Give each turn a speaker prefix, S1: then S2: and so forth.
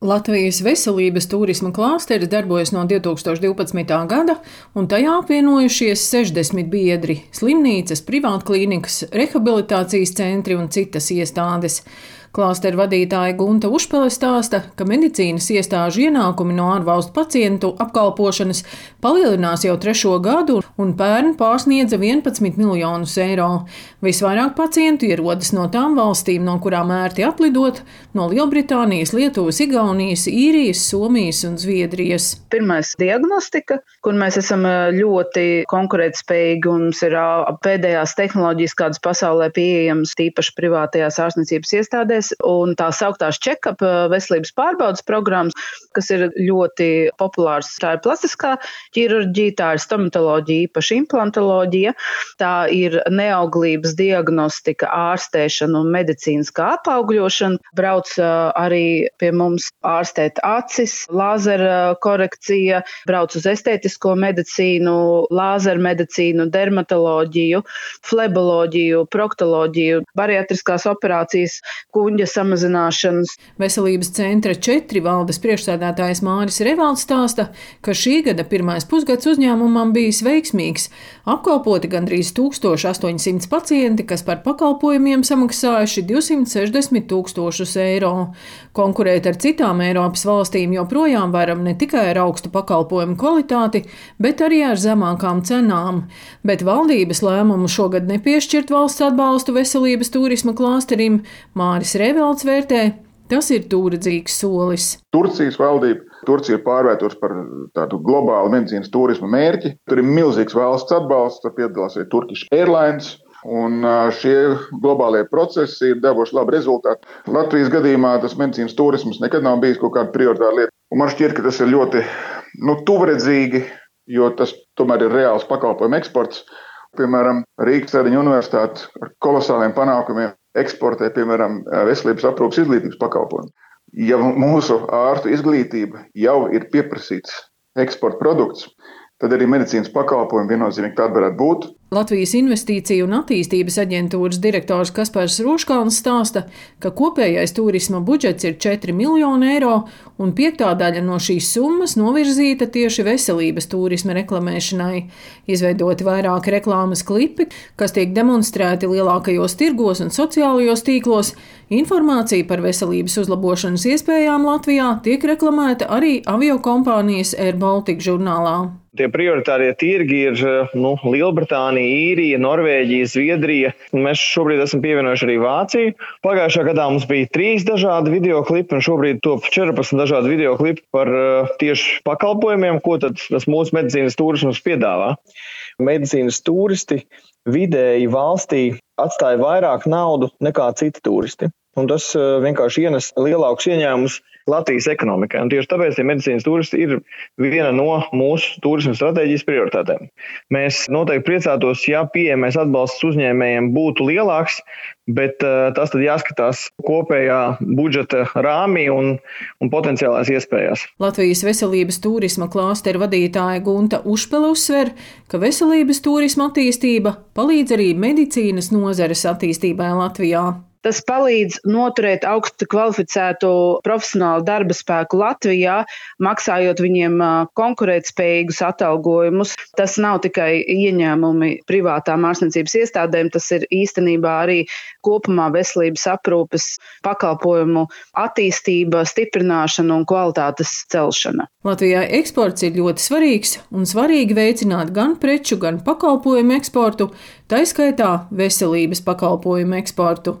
S1: Latvijas veselības turisma klāsteris darbojas no 2012. gada, un tajā apvienojušies 60 biedri - slimnīcas, privātklīnikas, rehabilitācijas centri un citas iestādes. Klāsteru vadītāja Gunta Užpele stāsta, ka medicīnas iestāžu ienākumi no ārvalstu pacientu apkalpošanas palielinās jau trešo gadu un pērn pārsniedza 11 miljonus eiro. Visvairāk pacientu ierodas no tām valstīm, no kurām ērti aplidot - no Lielbritānijas, Lietuvas, Igaunijas, Īrijas, Somijas un Zviedrijas.
S2: Pirmais - diagnostika, kur mēs esam ļoti konkurētspējīgi un mums ir pēdējās tehnoloģijas, kādas pasaulē pieejamas, tīpaši privātajās ārstniecības iestādēs iestādēs, un tā sauktās check-up eh, veselības pārbaudas programmas, kas ir ļoti populārs. Tā ir plastiskā ķirurģija, tā ir stomatoloģija, īpaši implantoloģija, tā ir neauglības diagnostika, ārstēšana un medicīniskā apaugļošana. Brauc eh, arī pie mums ārstēt acis, lāzera korekcija, brauc uz estētisko medicīnu, lāzera medicīnu, dermatoloģiju, fleboloģiju, proktoloģiju, bariatriskās operācijas, kuģi kuģa samazināšanas.
S1: Veselības centra četri valdes priekšsēdētājs Māris Revalds stāsta, ka šī gada pirmais pusgads uzņēmumam bijis veiksmīgs. Apkalpoti gandrīz 1800 pacienti, kas par pakalpojumiem samaksājuši 260 tūkstošus eiro. Konkurēt ar citām Eiropas valstīm joprojām varam ne tikai ar augstu pakalpojumu kvalitāti, bet arī ar zemākām cenām. Bet valdības lēmumu šogad nepiešķirt valsts atbalstu veselības turisma klāsterim Māris Revelds vērtē, tas ir tūredzīgs solis.
S3: Turcijas valdība. Turcija ir pārvērtusi par tādu globālu medicīnas turisma mērķi. Tur ir milzīgs valsts atbalsts, tur piedalās arī Turkish Airlines. Un šie globālie procesi ir devuši labu rezultātu. Latvijas gadījumā tas medicīnas turisms nekad nav bijis kaut kāda prioritāra lieta. Un man šķiet, ka tas ir ļoti nu, tuvredzīgi, jo tas tomēr ir reāls pakalpojumu eksports. Piemēram, Rīgas Tradiņu universitāte ar kolosāliem panākumiem eksportē, piemēram, veselības aprūpas izglītības pakalpojumu. Ja mūsu ārstu izglītība jau ir pieprasīts eksporta produkts, tad arī medicīnas pakalpojumi viennozīmīgi tādi varētu būt.
S1: Latvijas Investīciju un attīstības aģentūras direktors Kaspars Roškāns stāsta, ka kopējais turisma budžets ir 4 miljoni eiro, un piektā daļa no šīs summas novirzīta tieši veselības turisma reklamēšanai. Izveidoti vairāki reklāmas klipi, kas tiek demonstrēti lielākajos tirgos un sociālajos tīklos. Informācija par veselības uzlabošanas iespējām Latvijā tiek reklamēta arī aviokompānijas Air Baltica žurnālā.
S4: Tie prioritārie tirgi ir nu, Lielbritānija, Īrija, Norvēģija, Zviedrija. Mēs šobrīd esam pievienojuši arī Vāciju. Pagājušā gadā mums bija trīs dažādi video klipi, un šobrīd top 14 dažādi video klipi par uh, tieši pakalpojumiem, ko tas mūsu medicīnas turisms piedāvā. Medicīnas turisti vidēji valstī atstāja vairāk naudu nekā citi turisti. Un tas vienkārši ienes lielākus ieņēmumus Latvijas ekonomikai. Un tieši tāpēc ja medicīnas turisti ir viena no mūsu turisma stratēģijas prioritātēm. Mēs noteikti priecātos, ja pieejamais atbalsts uzņēmējiem būtu lielāks, bet uh, tas tad jāskatās kopējā budžeta rāmī un, un potenciālās iespējās.
S1: Latvijas veselības turisma klāsteru vadītāja Gunta Užpela uzsver, ka veselības turisma attīstība palīdz arī medicīnas nozares attīstībai Latvijā.
S2: Tas palīdz noturēt augstu kvalificētu profesionālu darba spēku Latvijā, maksājot viņiem konkurētspējīgus atalgojumus. Tas nav tikai ieņēmumi privātām ārstniecības iestādēm, tas ir īstenībā arī kopumā veselības aprūpes pakalpojumu attīstība, stiprināšana un kvalitātes celšana.
S1: Latvijā eksports ir ļoti svarīgs un svarīgi veicināt gan preču, gan pakalpojumu eksportu, taiskaitā veselības pakalpojumu eksportu.